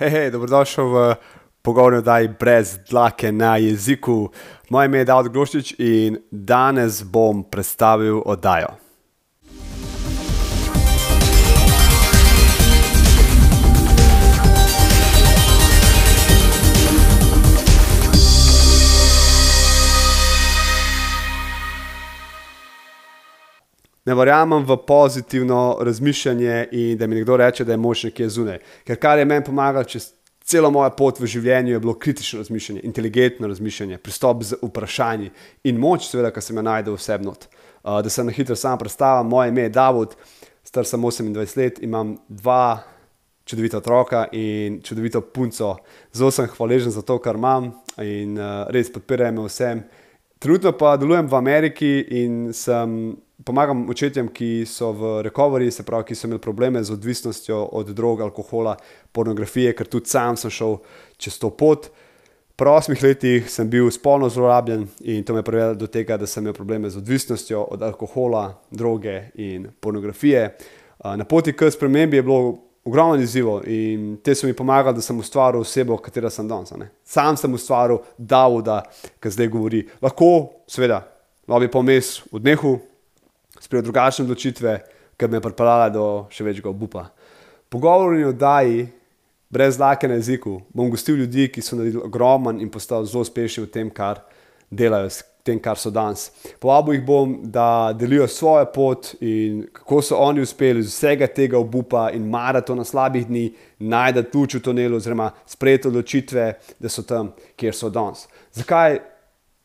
Hej, hej, dobrodošel v pogovorni oddaji brez dlake na jeziku. Moje ime je Davod Groščič in danes bom predstavil oddajo. Ne verjamem v pozitivno razmišljanje in da mi nekdo reče, da je moč nekje zunaj. Ker kar je meni pomagalo čez celo mojo pot v življenju, je bilo kritično razmišljanje, inteligentno razmišljanje, pristop z vprašanji in moč, seveda, ki sem jo najdel vsebno. Uh, da se na hitro sam predstavim, moje ime je Davod, star sem 28 let, imam dva čudovita otroka in čudovito punco. Zelo sem hvaležen za to, kar imam in uh, res podpirajo me vsem. Trenutno pa delujem v Ameriki in sem pomagam očetjem, ki so v recovery, se pravi, ki so imeli probleme z odvisnostjo od drog, alkohola, pornografije, ker tudi sam sem šel čez to pot. V osmih letih sem bil spolno zlorabljen in to me je privedlo do tega, da sem imel probleme z odvisnostjo od alkohola, droge in pornografije. Na poti k spremembi je bilo ogromno izzivov in te so mi pomagali, da sem ustvaril osebo, katera sem danes. Sam sem ustvaril Davoda, ki zdaj govori. Lahko, seveda, lahko bi pomes v dnehu, sprejel drugačne odločitve, ki me je pripeljala do še večjega obupa. Pogovorni oddaji, brez lake na jeziku, bom gostil ljudi, ki so naredili ogromen in postali zelo uspešni v tem, kar delajo, v tem, kar so danes. Povabil jih bom, da delijo svojo pot in kako so oni uspeli iz vsega tega obupa in maratona slabih dni najti luč v tunelu, oziroma sprejeti odločitve, da so tam, kjer so danes. Zakaj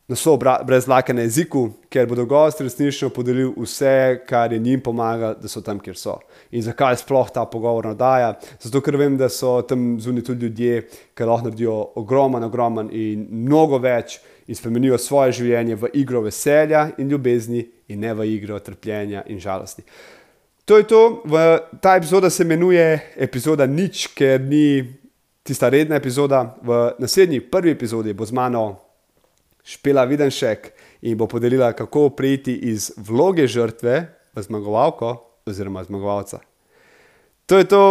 naslov brez lake na jeziku, ker bodo gosti resnično podelili vse, kar je njim pomagalo, da so tam, kjer so. In zakaj sploh ta pogovor nadaja? Zato, ker vem, da so tam zunaj tudi ljudje, ki lahko naredijo ogromen, ogromen in mnogo več in spremenijo svoje življenje v igro veselja in ljubezni, in ne v igro trpljenja in žalosti. To je to, v ta epizoda se imenuje epizoda nič, ker ni tista redna epizoda. V naslednji, prvi epizodi bo z mano Špela Videnšek in bo podelila, kako prejti iz vloge žrtve v zmagovalko oziroma zmagovalca. To je to,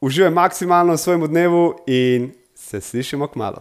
uživaj maksimalno v svojem dnevu in se slišimo k malu.